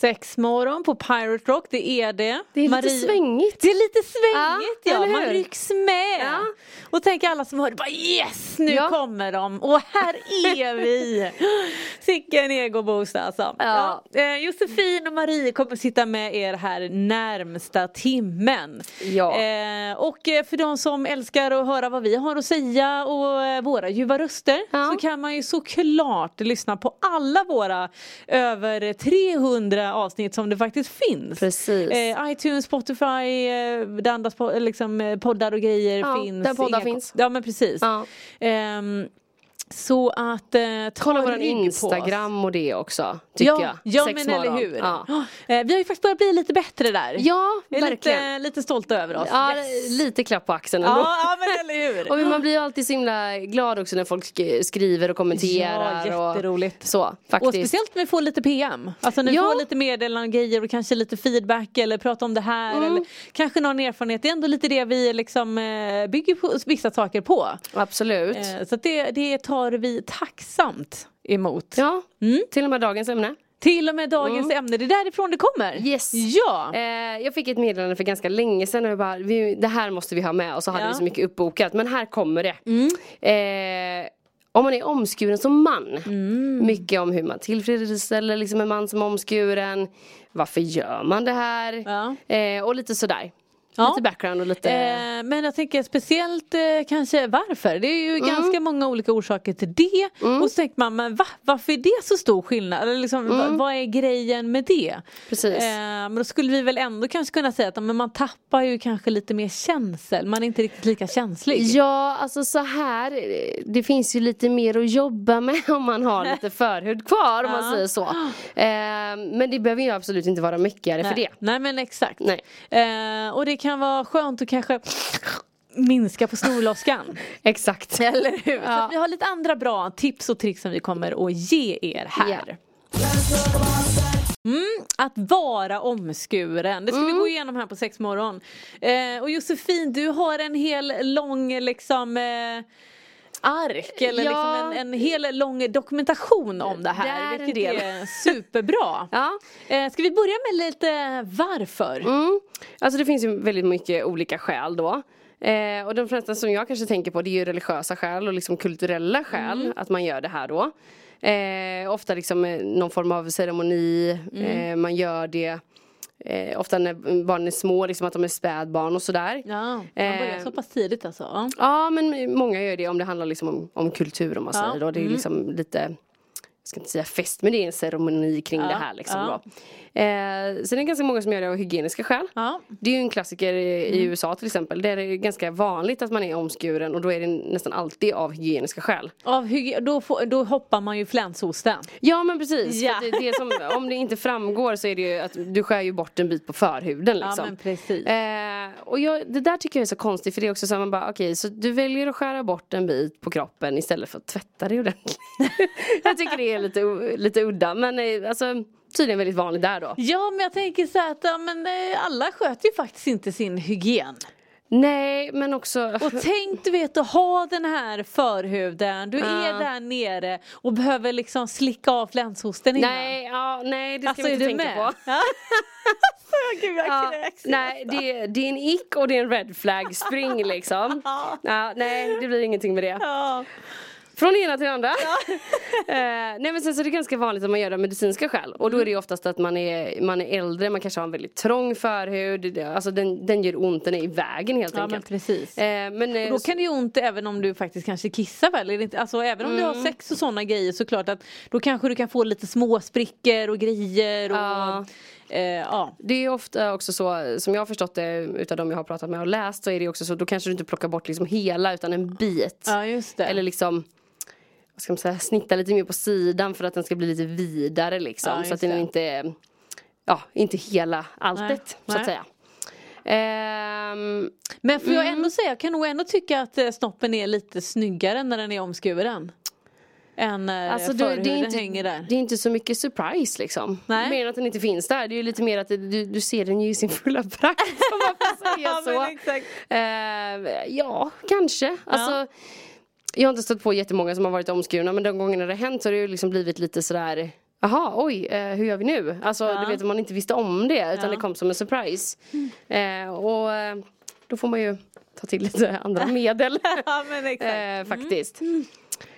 Sexmorgon på Pirate Rock, det är det. Det är lite svängigt. Det är lite svängigt Ja, ja, man rycks med. Ja. Och tänk alla som hör bara yes, nu Ja. kommer de och här är vi. Sicken egoboost alltså. Ja. Eh, Josefin och Marie kommer sitta med er här närmsta timmen. Ja. Eh, och eh, för de som älskar att höra vad vi har att säga och våra ljuva röster Ja. så kan man ju såklart lyssna på alla våra över 300 avsnitt som det faktiskt finns. Precis. Eh, iTunes, Spotify, eh, där andra spo- liksom, eh, poddar och grejer Ja, finns. där poddar Inga- finns. Ja men precis. Ja. Ehm, så att eh, Kolla oss. Instagram och det också, tycker Ja, jag. ja Sex men eller hur. Ja, Eh, vi har ju faktiskt börjat bli lite bättre där. ja Vi är lite, verkligen. lite stolta över oss. Ja, Yes. lite klapp på axeln ändå. ja, ja men eller hur. Och man blir ju alltid så himla glad också när folk sk- skriver och kommenterar. Ja, jätteroligt. Och så, Och faktiskt. speciellt när vi får lite PM. Alltså när vi Ja. får lite meddelanden och grejer och kanske lite feedback eller prata om det här Mm. eller kanske någon erfarenhet. Det är ändå lite det vi liksom eh, bygger på, vissa saker på. Absolut. Eh, Så det, det tar vi tacksamt emot. Ja, Mm. till och med dagens ämne. Till och med dagens ämne, det är därifrån det kommer. Mm. Yes. Ja. Eh, jag fick ett meddelande för ganska länge sedan och jag bara, vi, det här måste vi ha med och så hade Ja. vi så mycket uppbokat. Men här kommer det. Mm. Eh, om man är omskuren som man. Mm. Mycket om hur man tillfredsställer liksom en man som är omskuren. Varför gör man det här? Ja. Eh, och lite sådär. Ja. Lite background och lite... Eh, men jag tänker speciellt eh, kanske varför. Det är ju Mm. ganska många olika orsaker till det. Och så tänker man, men va? varför är det så stor skillnad? Eller liksom, va, vad är grejen med det? Mm. Precis. Eh, men då skulle vi väl ändå kanske kunna säga att men man tappar ju kanske lite mer känsel. Man är inte riktigt lika känslig. Ja, alltså så här. eh, Det finns ju lite mer att jobba med om man har lite förhud kvar om man säger så. Eh, men det behöver ju absolut inte vara mycket för det. Nej men exakt. Nej. Eh, och det kan vara skönt att kanske minska på snorloskan. Exakt. Eller hur? Ja. vi har lite andra bra tips och tricks som vi kommer att ge er här. Ja. Mm, att vara omskuren, det ska Mm. vi gå igenom här på sex morgon. Eh, och Josefin, du har en hel lång liksom eh, ark eller Ja. liksom en, en hel lång dokumentation om det här. Det är del. är superbra. Ja. eh, ska vi börja med lite varför? Mm. Alltså det finns ju väldigt mycket olika skäl då. Eh, och de flesta som jag kanske tänker på det är ju religiösa skäl och liksom kulturella skäl att man gör det här då. Eh, ofta liksom eh, någon form av ceremoni, eh, man gör det eh, ofta när barnen är små, liksom att de är spädbarn och sådär. Ja, man börjar Eh, så pass tidigt alltså. Ja. Men många gör det om det handlar liksom om, om kultur om man Ja, säger då. Det är liksom lite ska inte säga fest men det är en ceremoni kring Ja, det här liksom ja. Eh, sen är det ganska många som gör det av hygieniska skäl. Ja. Det är ju en klassiker i Mm. i USA till exempel. Där är det ganska vanligt att man är omskuren och då är det nästan alltid av hygieniska skäl. Av hygi- då, får, då hoppar man ju flänshosten. Ja men precis. Ja. Att Det, det som, om det inte framgår så är det ju att du skär ju bort en bit på förhuden liksom. Ja men precis. Eh, och jag, det där tycker jag är så konstigt för det är också så här man bara okej så du väljer att skära bort en bit på kroppen istället för att tvätta dig ordentligt. jag tycker det är lite, lite udda men eh, alltså tydligen väldigt vanligt där då. Ja men jag tänker så här att ja, men, eh, alla sköter ju faktiskt inte sin hygien. Nej men också Och tänk du vet att ha den här förhuden, du är Ja. där nere och behöver liksom slicka av flänshosten innan. Nej, ja, nej det ska alltså vi är inte tänka med? på. Gud jag Ja, kräks. nej, det, det är en ick och det är en red flag spring liksom. Ja, nej, det blir ingenting med det. Ja. Från det ena till det andra. eh, nej men sen så är det ganska vanligt att man gör det av medicinska skäl. Och då är det ju oftast att man är, man är äldre, man kanske har en väldigt trång förhud. Alltså den, den gör ont, den är i vägen helt ja men enkelt. precis. Eh, men, eh, då kan det ju ont även om du faktiskt kanske kissar väl? Alltså även om du Mm. har sex och sådana grejer såklart att då kanske du kan få lite små sprickor och grejer och Ja. eh, ja. Det är ofta också så, som jag har förstått det utav de jag har pratat med och läst så är det också så, då kanske du inte plockar bort liksom hela utan en bit. ja. Eller liksom vad ska man säga, snitta lite mer på sidan för att den ska bli lite vidare liksom. Ja, så att den inte, ja, inte hela alltet Nej, så att säga. Ehm, Men får jag Mm. ändå säga, jag kan nog ändå tycka att eh, snoppen är lite snyggare när den är omskuren. än när Alltså, alltså, du, det, är inte, hänger där. det är inte så mycket surprise liksom. Nej. Mer att den inte finns där. Det är ju lite mer att du, du ser den ju i sin fulla prakt om man får säga Ja, så. men exakt. Eh, ja, kanske. Alltså, Jag har inte stött på jättemånga som har varit omskurna men de gångerna det har hänt så har det ju liksom blivit lite sådär Jaha, oj, eh, hur gör vi nu? Alltså Ja. du vet man inte visste om det utan Ja. Mm. det kom som en surprise. Eh, och eh, då får man ju ta till lite andra medel. Ja men eh, faktiskt.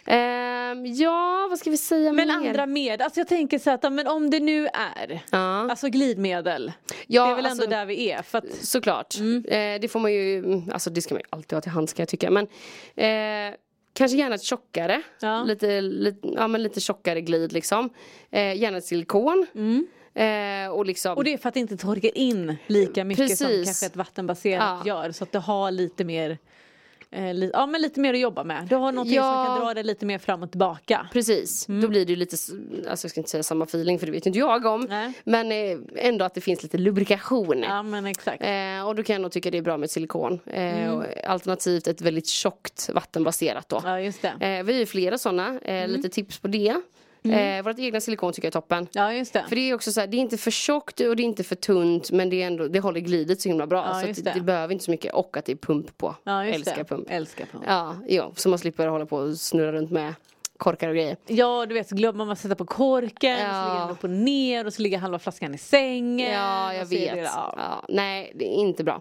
Ehm, ja, vad ska vi säga Men mer? andra med, alltså jag tänker så att men om det nu är Ja. Alltså glidmedel Ja, Det är väl alltså- ändå där vi är för att, Såklart. Mm. Eh, det får man ju, alltså det ska man ju alltid ha till hands kan jag tycka. Men kanske gärna ett tjockare. Ja. Lite, lite, ja, men lite tjockare glid liksom. Eh, gärna ett silikon. Eh, och liksom. Och det är för att det inte torkar in lika mycket som Precis. kanske ett vattenbaserat Ja. gör så att det har lite mer eh, Ja men lite mer att jobba med. Du har någonting Ja. som kan dra det lite mer fram och tillbaka. Precis, Mm. då blir det ju lite, alltså jag ska inte säga samma feeling för det vet ju inte jag om. Nej. Men eh, ändå att det finns lite lubrikation. Ja men exakt. Eh, och då kan jag nog tycka det är bra med silikon. Eh, och alternativt ett väldigt tjockt vattenbaserat då. Mm. Ja just det. Eh, vi har ju flera sådana, eh, lite tips på det. Eh, vårt egna silikon tycker jag är toppen. Ja just det. För det är också så här, det är inte för tjockt och det är inte för tunt men det, är ändå, det håller glidet så himla bra. Ja, så det. det behöver inte så mycket och att det är pump på. Ja just Älskar det. pump. Älskar pump. Ja, ja, så man slipper hålla på och snurra runt med korkar och grejer. Ja du vet så glömmer man att sätta på korken, så Ja. ligger den upp och ner och så ligger halva flaskan i sängen. Ja, jag så är vet. Det, ja. nej, det är inte bra.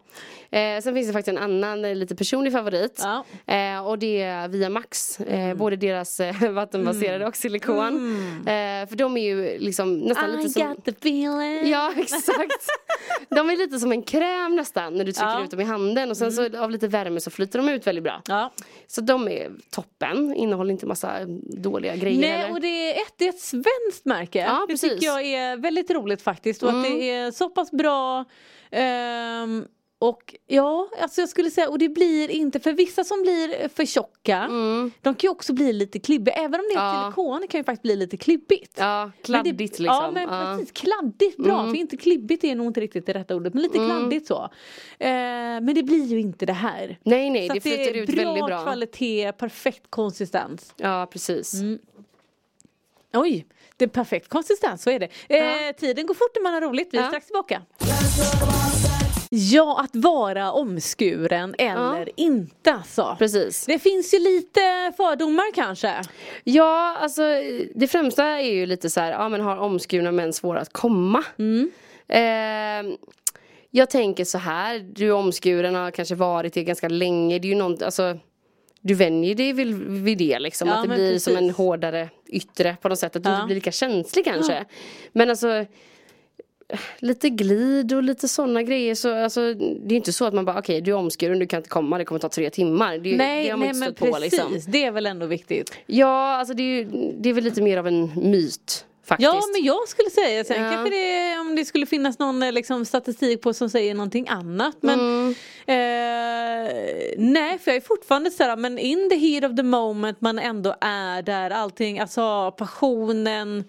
Eh, sen finns det faktiskt en annan eh, lite personlig favorit. Ja. Eh, och det är Via Max. Eh, Mm. Både deras eh, vattenbaserade och silikon. Eh, för de är ju liksom nästan I lite som... got the feeling. Ja exakt. De är lite som en kräm nästan när du trycker Ja. Mm. ut dem i handen och sen så av lite värme så flyter de ut väldigt bra. Ja. Så de är toppen, innehåller inte massa dåliga grejer Nej eller? och det är ett, det är ett svenskt märke. Ja, det precis. tycker jag är väldigt roligt faktiskt och att det är så pass bra ehm, och ja, alltså jag skulle säga, och det blir inte, för vissa som blir för tjocka, de kan ju också bli lite klibbiga, även om det är Ja. silikon kan ju faktiskt bli lite klibbigt. Ja, kladdigt det, liksom. Ja men Ja. precis, kladdigt bra, för inte klibbigt är nog inte riktigt det rätta ordet, men lite kladdigt så. Eh, men det blir ju inte det här. Nej nej, Så det flyter är ut väldigt bra. kvalitet, perfekt konsistens. Ja precis. Mm. Oj, det är perfekt konsistens, så är det. Eh, Tiden går fort när man har roligt, vi är strax tillbaka. Ja, att vara omskuren eller inte alltså. Precis. Det finns ju lite fördomar kanske. Ja, alltså det främsta är ju lite så här, ja men har omskurna män svåra att komma? Mm. Eh, jag tänker så här, du är omskuren och har kanske varit det ganska länge, det är ju något, alltså du vänjer dig vid, vid det liksom, Ja, att det blir som en precis. hårdare yttre på något sätt, att du Ja. inte blir lika känslig kanske. Men alltså lite glid och lite sådana grejer så alltså, det är inte så att man bara okej du är omskuren, du kan inte komma, det kommer ta tre timmar. Det, Nej, det har man nej inte men stött precis, på liksom. det är väl ändå viktigt. Ja, alltså det är, det är väl lite mer av en myt faktiskt. Ja men jag skulle säga sen Ja. kanske det om det skulle finnas någon eh, liksom, statistik på som säger någonting annat men Mm. eh, Nej för jag är fortfarande såhär men in the heat of the moment man ändå är där allting alltså passionen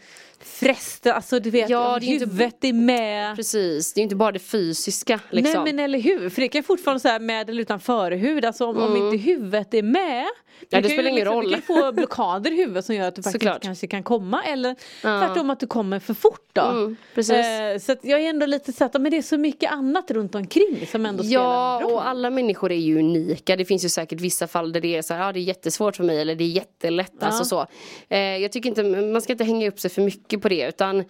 Frästen, alltså du vet Ja, det är inte- huvudet är med Precis, det är inte bara det fysiska liksom. Nej men eller hur, för det kan fortfarande säga med eller utan förhud, alltså om, om inte huvudet är med Mm. det kan ju spelar ingen liksom, roll. Du kan få blockader i huvudet som gör att du faktiskt Såklart. inte kanske kan komma eller tvärtom att du kommer för fort då. Mm, precis. Eh, så jag är ändå lite så att men det är så mycket annat runt omkring som ändå spelar Ja, en roll. och alla människor är ju unika. Det finns ju säkert vissa fall där det är så här, ja det är jättesvårt för mig eller det är jättelätt. Alltså så. Eh, jag tycker inte, man ska inte hänga upp sig för mycket på det utan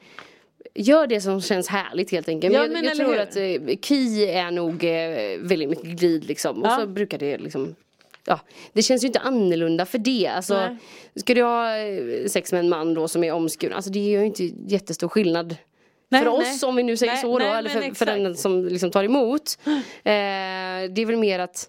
Gör det som känns härligt helt enkelt. Ja, Men jag, jag tror hur? att eh, KI är nog eh, väldigt mycket glid liksom. Och Ja. så brukar det liksom Ja, det känns ju inte annorlunda för det. Alltså, Nej. ska du ha eh, sex med en man då som är omskuren, alltså det gör ju inte jättestor skillnad Nej, för oss nej. om vi nu säger Nej, så då, eller för, för den som liksom tar emot. Eh, det är väl mer att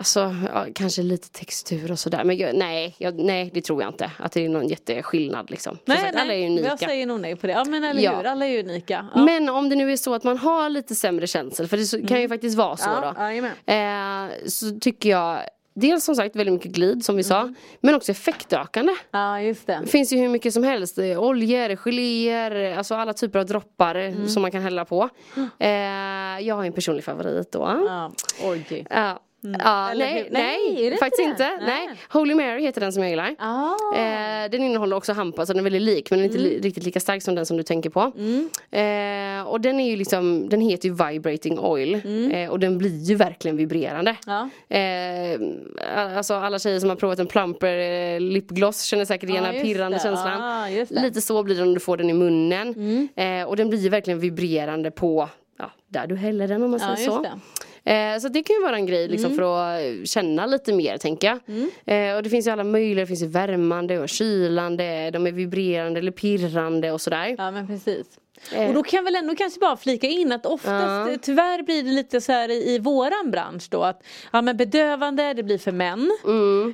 Alltså ja, kanske lite textur och sådär men jag, nej, jag, nej det tror jag inte att det är någon jätteskillnad liksom. Som nej, sagt, nej, alla är unika. jag säger nog nej på det. Ja men eller Ja. hur, alla är unika. Ja. Men om det nu är så att man har lite sämre känsel, för det så, kan ju faktiskt vara så Mm. ja, då. Eh, så tycker jag Dels som sagt väldigt mycket glid som vi sa Mm. Men också effektökande ja just det. Finns ju hur mycket som helst Oljor, geléer, alltså alla typer av droppar eh, Mm. som man kan hälla på eh, Jag har en personlig favorit då Ja, oj. Ja, Ja, Eller nej, hur? nej, Nej, inte faktiskt det? inte. Nej. Nej. Holy Mary heter den som jag gillar. Ah. Eh, den innehåller också hampa så den är väldigt lik men den är inte li- riktigt lika stark som den som du tänker på. Eh, och den är ju liksom, den heter ju vibrating oil eh, och den blir ju verkligen vibrerande. Ja. Eh, alltså alla tjejer som har provat en plumper eh, lipgloss känner säkert igen Ja, den pirrande det. känslan. Ah. Mm. Lite så blir det om du får den i munnen. Eh, och den blir ju verkligen vibrerande på ja, där du häller den om man Ja, säger just så. det. Eh, så det kan ju vara en grej liksom, för att känna lite mer tänker jag. Eh, och det finns ju alla möjliga, det finns ju värmande och kylande, de är vibrerande eller pirrande och sådär. Ja men precis. Eh. Och då kan jag väl ändå kanske bara flika in att oftast, Ja. tyvärr blir det lite så här i, i våran bransch då att ja men bedövande det blir för män.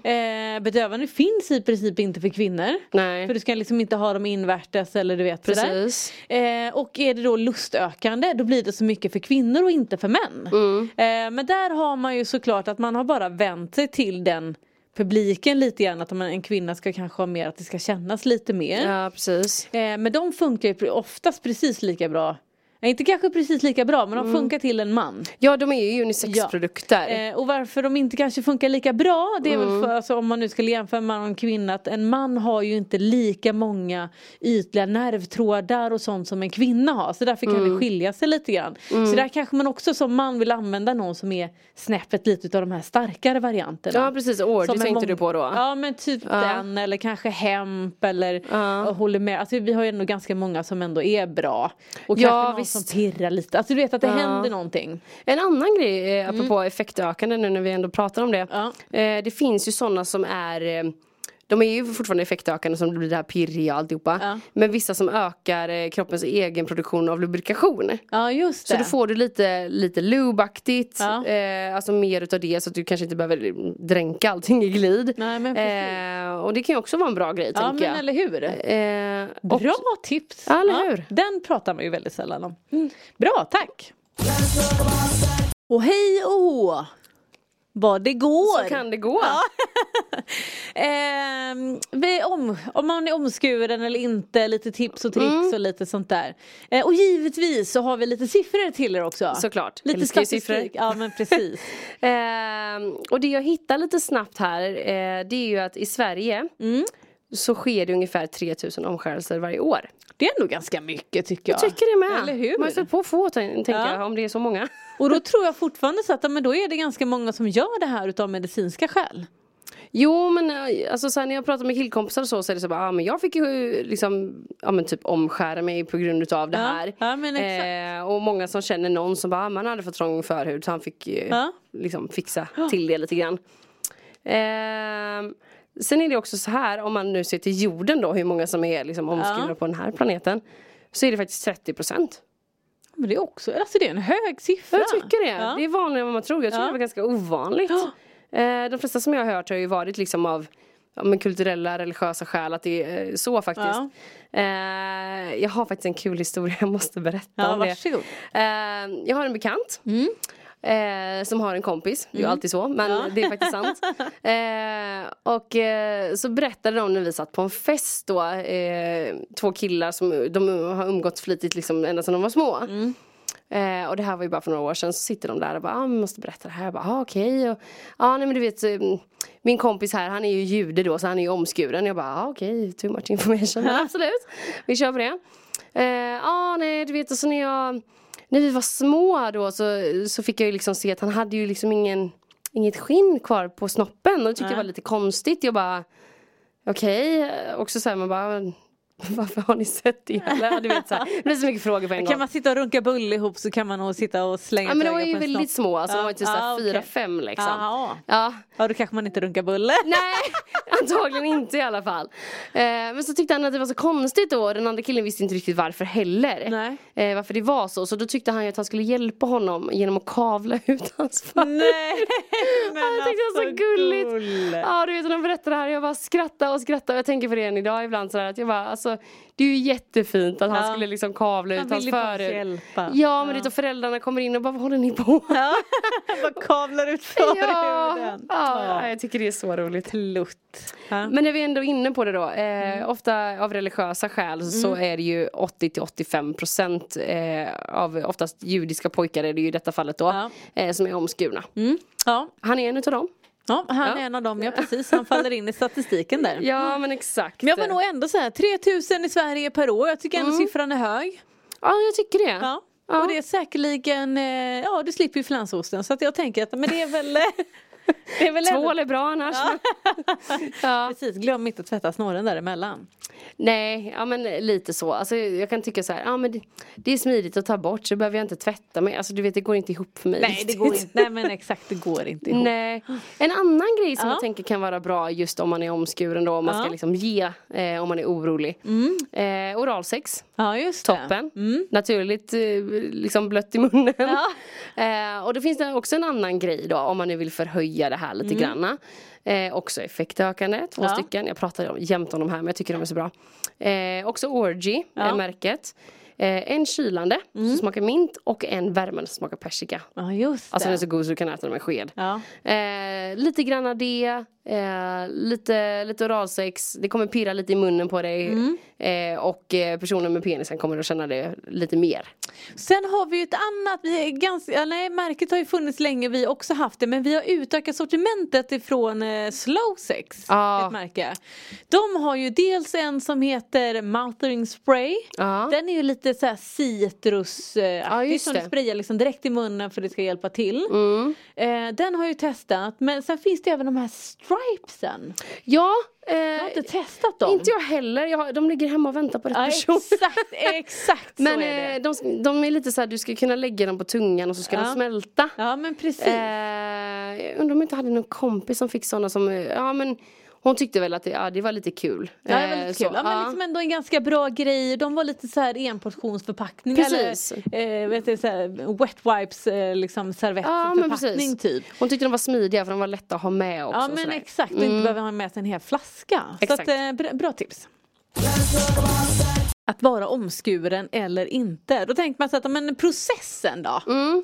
Eh, bedövande finns i princip inte för kvinnor. Nej. För du ska liksom inte ha dem invärtes eller du vet sådär. Eh, och är det då lustökande då blir det så mycket för kvinnor och inte för män. Mm. Eh, men där har man ju såklart att man har bara vänt sig till den publiken lite grann att en kvinna ska kanske ha mer att det ska kännas lite mer. Ja precis. Eh, men de funkar ju oftast precis lika bra. Inte kanske precis lika bra men de funkar till en man. Ja de är ju unisexprodukter. Eh, och varför de inte kanske funkar lika bra det är Mm. väl för, alltså, om man nu skulle jämföra man och en kvinna att en man har ju inte lika många ytliga nervtrådar och sånt som en kvinna har så därför kan Mm. det skilja sig lite grann. Så där kanske man också som man vill använda någon som är snäppet lite utav de här starkare varianterna. Ja precis, Orgy tänkte mång- du på då? Ja men typ den eller kanske Hemp eller Ja. håller med. Alltså vi har ju ändå ganska många som ändå är bra. Och Ja, kanske någon visst. Som pirrar lite. Alltså du vet att det händer någonting. En annan grej eh, apropå effektökande nu när vi ändå pratar om det. Mm. Ja. Eh, det finns ju sådana som är eh, de är ju fortfarande effektökande som blir det här pirriga och alltihopa. Ja. Men vissa som ökar eh, kroppens egen produktion av lubrikation. Ja just det. Så då får du lite, lite lubaktigt, Ja. eh, alltså mer utav det så att du kanske inte behöver dränka allting i glid. Nej, men eh, och det kan ju också vara en bra grej Ja tänker men jag. eller hur. Eh, och- Bra tips! Ja, eller hur? Den pratar man ju väldigt sällan om. Mm. Bra, tack! Och hej och hå! Vad det går! Så kan det gå. Ehm, vi om, om man är omskuren eller inte, lite tips och tricks Mm. och lite sånt där. Eh, och givetvis så har vi lite siffror till er också. Såklart. Lite statistik. Ja men precis. Ehm, och det jag hittar lite snabbt här eh, det är ju att i Sverige Mm. Så sker det ungefär 3000 omskärelser varje år. Det är ändå ganska mycket tycker jag. Jag tycker det med. Eller hur? Man stött på få tänker Ja. jag om det är så många. Och då tror jag fortfarande så att men då är det ganska många som gör det här utav medicinska skäl. Jo men eh, alltså sen när jag pratar med killkompisar och så så är det så bara, ah, men jag fick ju liksom, ja men typ omskära mig på grund utav det Ja, här. ja, men exakt. Eh, och många som känner någon som bara, ah, man hade fått trång förhud så han fick eh, Ja. liksom fixa till det lite grann. Ehm, sen är det också så här om man nu ser till jorden då hur många som är liksom omskurna Ja. på den här planeten. Så är det faktiskt 30 procent. Men det är också, alltså det är en hög siffra. Jag tycker det. Ja. Det är vanligare än vad man tror. Jag tror Ja. det var ganska ovanligt. Eh, de flesta som jag har hört har ju varit liksom av ja, men kulturella, religiösa skäl att det är eh, så faktiskt. Ja. Eh, jag har faktiskt en kul historia jag måste berätta Ja, om det. varsågod. Eh, jag har en bekant. Eh, som har en kompis, det är ju alltid så men det är faktiskt sant. Eh, och eh, så berättade de när vi satt på en fest då, eh, två killar som de har umgåtts flitigt liksom ända sedan de var små. Eh, och det här var ju bara för några år sedan så sitter de där och bara, ah, måste berätta det här. Jag bara, ah, okej. Och, ah, nej men du vet, eh, min kompis här han är ju jude då så han är ju omskuren. Jag bara, ah, okej, too much information. Men absolut, vi kör på det. Eh, ah, nej du vet, och så när jag, när vi var små då så, så fick jag ju liksom se att han hade ju liksom ingen, inget skinn kvar på snoppen. Och det tyckte jag var lite konstigt. Jag bara, okej. Också så här, man bara, varför har ni sett det? Eller, du vet så här. Det blir så mycket frågor på en gång. Kan man sitta och runka bulle ihop så kan man nog sitta och slänga Ja men de var ju väldigt snopp. små, alltså de var ju typ såhär okej. fyra, fem liksom. Jaha. Ja. Ja då kanske man inte runkar bulle. Nej, antagligen inte i alla fall. Eh, men så tyckte han att det var så konstigt då, den andra killen visste inte riktigt varför heller. Nej. Eh, varför det var så, så då tyckte han ju att han skulle hjälpa honom genom att kavla ut hans fötter. Nej men jag tyckte det var så alltså, gulligt. gulle. Ja du vet när de berättade det här, jag bara skrattade och skrattade och jag tänker på det än idag ibland sådär att jag bara alltså alltså det är ju jättefint att Ja. han skulle liksom kavla ut hans förhud. hjälpa. Ja men då föräldrarna kommer in och bara vad håller ni på? Ja, bara kavlar ut förhuden. ja, ja, jag tycker det är så roligt. Plutt. Ja. Men när vi ändå är inne på det då, eh, Mm. ofta av religiösa skäl så är det ju 80-85% eh, av oftast judiska pojkar är det ju i detta fallet då, Ja. eh, som är omskurna. Ja. Han är en utav dem. Ja, han Ja. är en av dem, ja precis. Han faller in i statistiken där. Ja men exakt. Men jag var nog ändå så här 3000 i Sverige per år. Jag tycker ändå siffran är hög. Ja jag tycker det. Ja. Ja. Och det är säkerligen, eh, ja du slipper ju flansosten så att jag tänker att men det är väl det är väl ändå- Tvål är bra annars. Ja. Precis, glöm inte att tvätta snåren däremellan. Nej, ja men lite så. Alltså, jag kan tycka så här, ja men det, det är smidigt att ta bort så behöver jag inte tvätta mig. Alltså du vet det går inte ihop för mig. Nej det går inte, nej men exakt det går inte ihop. Nej. En annan grej som Ja. jag tänker kan vara bra just om man är omskuren då, om man Ja. ska liksom ge eh, om man är orolig. Eh, oralsex, Ja just det. toppen. Naturligt eh, liksom blött i munnen. Eh, och då finns det också en annan grej då om man nu vill förhöja det här lite granna. Eh, också effektökande, två Mm. Ja. stycken. Jag pratar jämt om de här men jag tycker de är så bra. Eh, också Orgy Ja. Mm. är märket. Eh, en kylande som smakar mint och en värmande som smakar persika. Ja just det. Alltså den är så god så du kan äta den med sked. Ja. Eh, lite grann av det, eh, lite, lite oralsex, det kommer pirra lite i munnen på dig. Mm. Eh, och eh, personen med penisen kommer att känna det lite mer. Sen har vi ju ett annat, vi ganska, nej märket har ju funnits länge, vi har också haft det men vi har utökat sortimentet ifrån eh, Slow Sex, Ja. ett märke. De har ju dels en som heter Mouthing Spray, Ja. den är ju lite citrusaktig Ja, just som det. du sprayar liksom direkt i munnen för det ska hjälpa till. Mm. Eh, den har jag ju testat men sen finns det även de här stripesen. Ja, eh, Jag har inte testat dem. inte jag heller. Jag, har- de ligger hemma och väntar på rätt Ja, person. exakt, exakt Men så är det. eh, de, de är lite så här, du ska kunna lägga dem på tungan och så ska Ja. de smälta. Ja men precis. Eh, jag undrar om jag inte hade någon kompis som fick sådana som, eh, ja men hon tyckte väl att det, ja, det var lite kul. Ja, det var Eh, lite så, kul. Ja, men ja. liksom ändå en ganska bra grej. De var lite så här enportionsförpackning. Precis. Eller eh, vet du, så här, wet wipes eh, liksom Ja, servettförpackning precis. typ. Hon tyckte de var smidiga för de var lätta att ha med också. Ja men exakt, och inte behöver ha med sig en hel flaska. Exakt. Så att, eh, bra, bra tips. Att vara omskuren eller inte. Då tänker man så att, men processen då? Mm.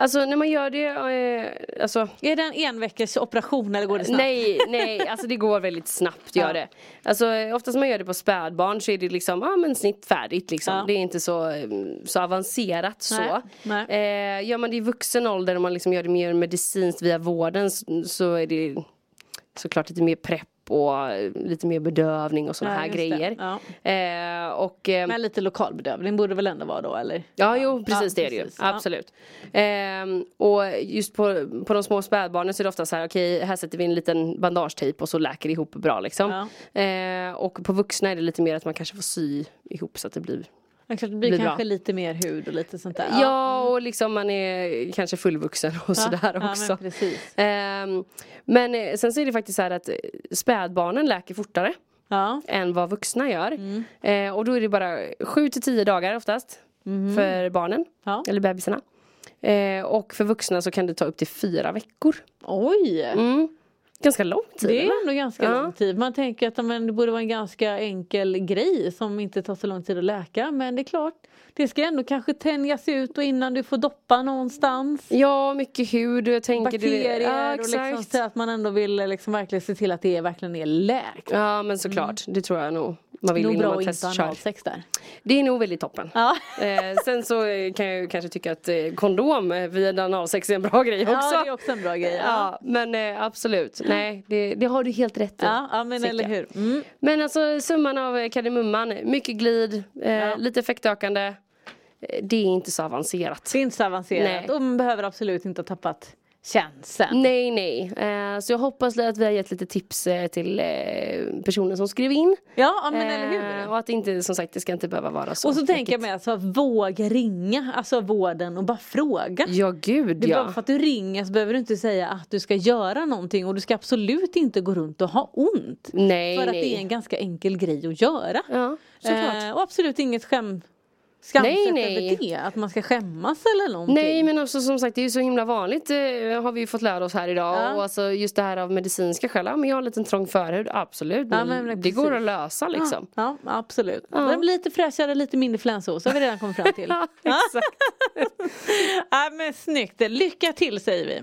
Alltså när man gör det, eh, alltså Är det en enveckors operation eller går det snabbt? Nej, nej, alltså det går väldigt snabbt gör Ja. det. Alltså oftast man gör det på spädbarn så är det liksom, ja men snitt färdigt liksom. Ja. Det är inte så, mm, så avancerat så. Nej, nej. Eh, gör man det i vuxen ålder och man liksom gör det mer medicinskt via vården s- så är det såklart lite mer prepp och eh, lite mer bedövning och sådana Ja, här grejer. Ja. Eh, och eh, Men lite lokalbedövning borde väl ändå vara då eller? Ja, jo precis det är det ju. Absolut. Ehm, och just på, på de små spädbarnen så är det ofta så här, okej här sätter vi en liten bandagetejp och så läker det ihop bra liksom. Ehm, och på vuxna är det lite mer att man kanske får sy ihop så att det blir Ja, det blir Blir bra. kanske lite mer hud och lite sånt där. Ja, och liksom man är kanske fullvuxen och sådär ja, också. Men precis. Ehm, men eh, sen så är det faktiskt så här att eh, spädbarnen läker fortare Ja. än vad vuxna gör. Mm. Eh, och då är det bara 7 till 10 dagar oftast för barnen. Ja. eller bebisarna. Eh, och för vuxna så kan det ta upp till fyra veckor. Oj! Mm. Ganska lång tid. Det är eller? ändå ganska Ja. lång tid. Man tänker att men, det borde vara en ganska enkel grej som inte tar så lång tid att läka. Men det är klart, det ska ändå kanske tänjas ut och innan du får doppa någonstans. Ja, mycket hud jag tänker Bakterier det. Ja, och liksom att man ändå vill liksom verkligen se till att det verkligen är läkt. Ja men såklart, det tror jag nog man vill Nog innan bra man testkör. analsex där. Det är nog väldigt toppen. Ja. Eh, sen så eh, kan jag ju kanske tycka att eh, kondom eh, via analsex är en bra grej också. ja, det är också en bra grej. Ja, Ja, men eh, absolut. Nej, det, det har du helt rätt i. ja, ja men eller hur. Mm. Men alltså summan av kardemumman, mycket glid, eh, lite effektökande. Det är inte så avancerat. Det är inte så avancerat Nej. och man behöver absolut inte ha tappat känseln. Nej, nej. Eh, så jag hoppas att vi har gett lite tips eh, till eh, personen som skrev in. Ja, ja men eller Eh, hur. och att inte, som sagt, det ska inte behöva vara så. Och så tänker jag mig alltså, våga ringa, alltså vården och bara fråga. Ja, gud Det är bara ja. för att du ringer så behöver du inte säga att du ska göra någonting och du ska absolut inte gå runt och ha ont. Nej, för att nej. det är en ganska enkel grej att göra. Ja, såklart. Eh, och absolut inget skäm, skamset Nej, nej. över det? Att man ska skämmas eller någonting? Nej men också som sagt det är ju så himla vanligt eh, har vi ju fått lära oss här idag. Ja. Och alltså just det här av medicinska skäl, ja men jag har en liten trång förhud, absolut. Ja, Men men det går att lösa liksom. Ja, ja absolut. Lite fräschare, lite mindre flänsås har vi redan kommit fram till. Ja, exakt. ja, men snyggt, lycka till säger vi.